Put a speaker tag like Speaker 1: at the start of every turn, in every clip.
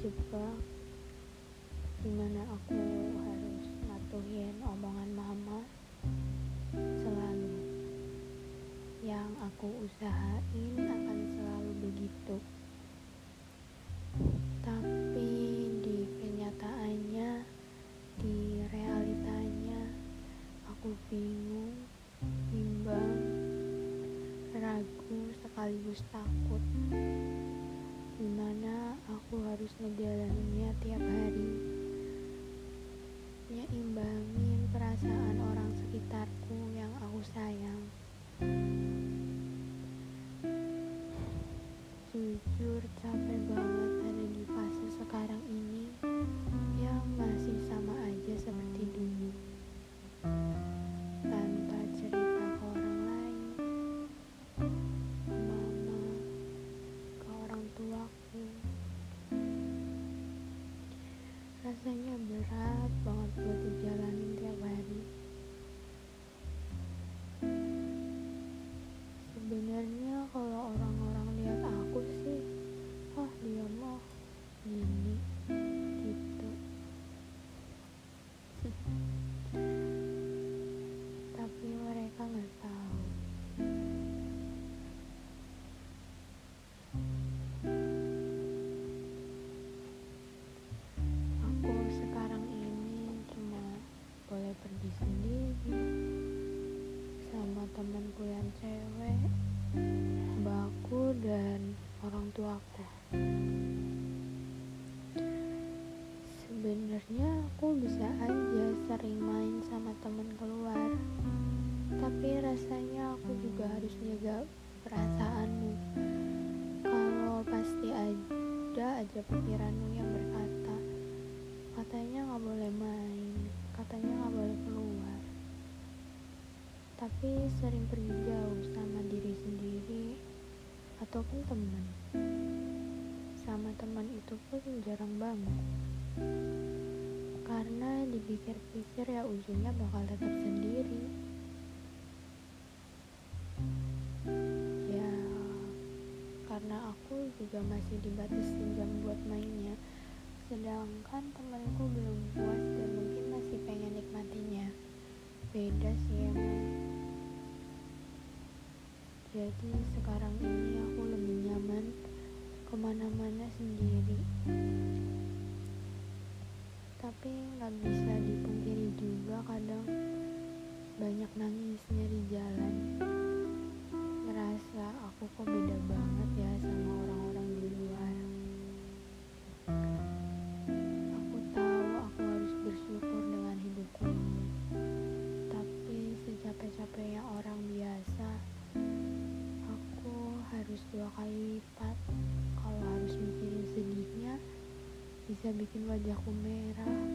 Speaker 1: terjebak. Di mana aku harus matuhin omongan mama? Selalu yang aku usahain akan selalu begitu. Tapi di kenyataannya di realitanya aku bingung bimbang ragu sekaligus takut di mana aku harus ngejalaninnya tiap hari. Nyeimbangin perasaan orang sekitarku rasanya berat banget buat dijalanin tuaku sebenarnya aku bisa aja sering main sama temen keluar tapi rasanya aku juga harus jaga perasaanmu. Kalau pasti ada aja pikiranmu yang berkata katanya nggak boleh main katanya nggak boleh keluar. Tapi sering pergi jauh sama diri sendiri ataupun teman. Sama teman itu pun jarang banget karena dipikir-pikir ya ujungnya bakal tetap sendiri. Ya karena aku juga masih dibatasi jam buat mainnya. Sedangkan temanku belum puas dan mungkin masih pengen nikmatinya. Beda sih emang jadi sekarang ini aku lebih nyaman ke mana-mana sendiri. Tapi nggak bisa dipungkiri juga kadang banyak nangisnya di jalan. Ngerasa aku kok beda banget ya sama orang-orang kali lipat kalau harus mikirin sedihnya bisa bikin wajahku merah.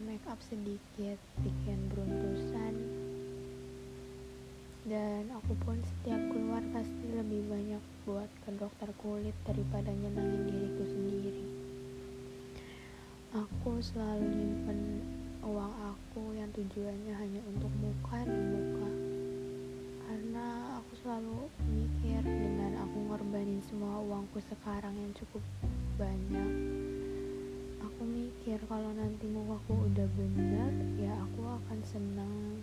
Speaker 1: Make up sedikit bikin beruntusan. Dan aku pun setiap keluar pasti lebih banyak buat ke dokter kulit daripada nyenangin diriku sendiri. Aku selalu nyimpen uang aku yang tujuannya hanya untuk muka dan muka. Karena aku selalu mikir dengan aku ngorbanin semua uangku sekarang yang cukup banyak. Aku mikir kalau nanti mukaku udah bener ya aku akan senang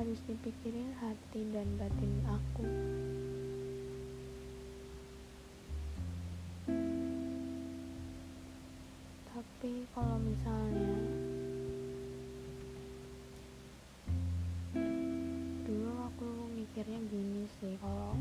Speaker 1: harus dipikirin hati dan batin aku. Tapi kalau misalnya dulu aku mikirnya gini sih kalau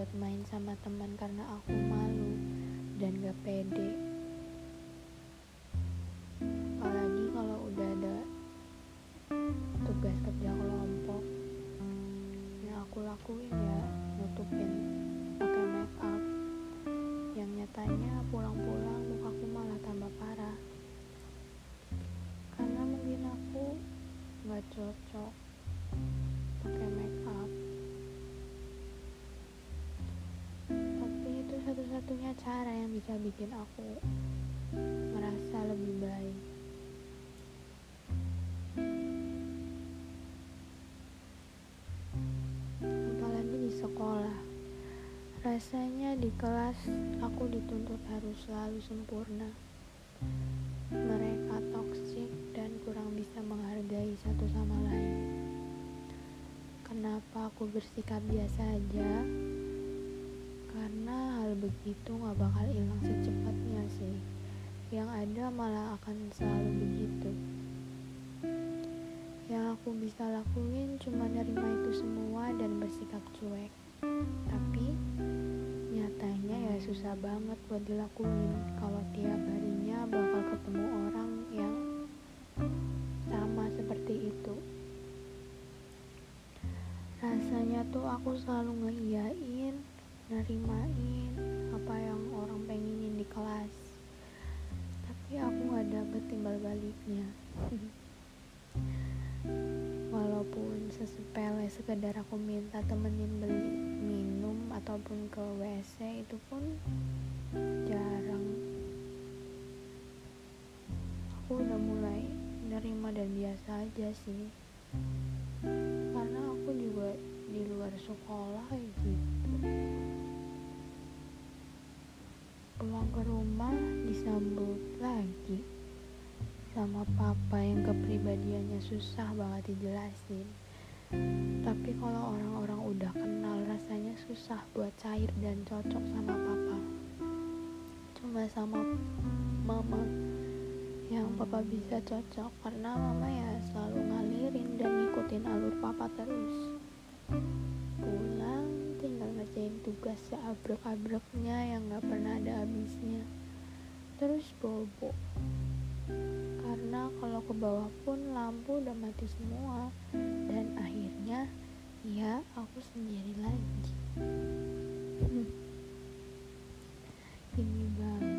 Speaker 1: buat main sama teman karena aku malu dan gak pede yang bisa bikin aku merasa lebih baik. Apalagi di sekolah. Rasanya di kelas aku dituntut harus selalu sempurna. Mereka toksik dan kurang bisa menghargai satu sama lain. Kenapa aku bersikap biasa aja karena hal begitu gak bakal hilang secepatnya sih. Yang ada malah akan selalu begitu. Yang aku bisa lakuin cuma nerima itu semua dan bersikap cuek. Tapi nyatanya ya susah banget buat dilakuin kalau tiap harinya bakal ketemu orang yang sama seperti itu. Rasanya tuh aku selalu ngeiyain nerimain apa yang orang pengenin di kelas. Tapi aku gak dapet timbal baliknya. Walaupun sesepele sekedar aku minta temenin beli minum ataupun ke WC itu pun jarang. Aku udah mulai nerima dan biasa aja sih. Karena aku juga di luar sekolah gitu pulang ke rumah disambut lagi. Sama papa yang kepribadiannya susah banget dijelasin. Tapi kalau orang-orang udah kenal rasanya susah buat cair dan cocok sama papa. Cuma sama mama yang papa bisa cocok karena mama ya selalu ngalirin dan ngikutin alur papa terus ngerjain tugas seabrek-abreknya yang gak pernah ada habisnya. Terus bobo. Karena kalau ke bawah pun lampu udah mati semua. Dan akhirnya ya aku sendiri lagi. Ini banget.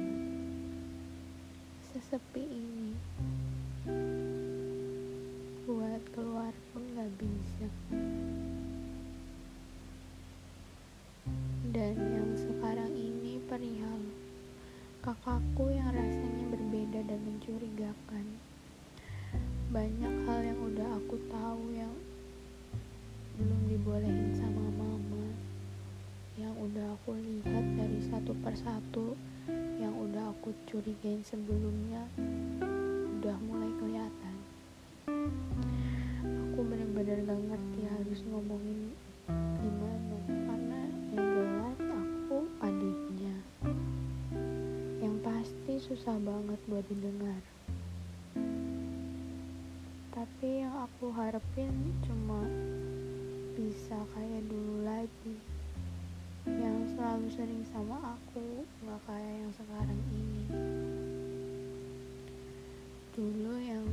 Speaker 1: Sesepi ini. Buat keluar pun gak bisa mencurigakan. Banyak hal yang udah aku tahu yang belum dibolehin sama mama yang udah aku lihat dari satu persatu yang udah aku curigain sebelumnya udah mulai kelihatan. Aku bener-bener gak ngerti harus ngomongin gimana karena susah banget buat didengar. Tapi yang aku harapin cuma bisa kayak dulu lagi. Yang selalu sering sama aku gak kayak yang sekarang ini. Dulu yang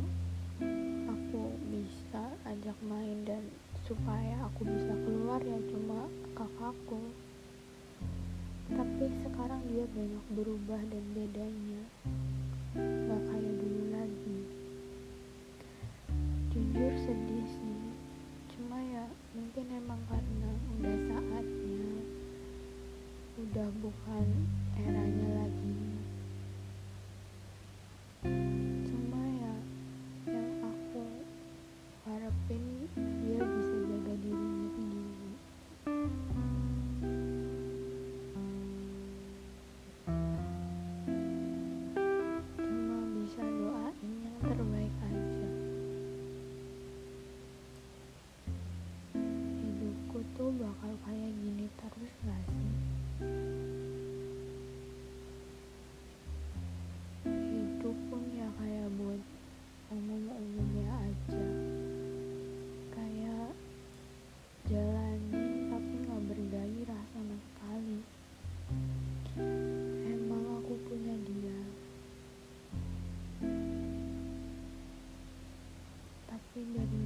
Speaker 1: aku bisa ajak main dan supaya aku bisa keluar ya cuma kakakku sekarang dia banyak berubah dan bedanya. Gak kayak dulu lagi. Jujur sedih sih. Cuma ya mungkin emang karena udah saatnya. Udah bukan eranya bakal kayak gini terus gak sih? Hidup pun ya kayak buat umum-umum ya aja. Kayak jalani tapi gak bergairah sama sekali. Emang aku punya dia. Tapi dari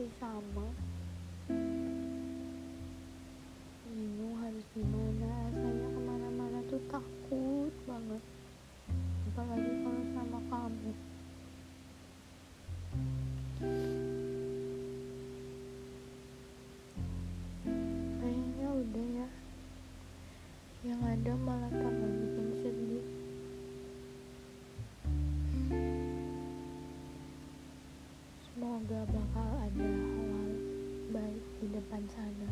Speaker 1: masih sama. Bingung harus gimana rasanya ke mana-mana tuh takut banget. Apalagi kalau sama kamu. Kayaknya udah ya. Yang ada malah tambah bikin semoga bakal ada hal-hal baik di depan sana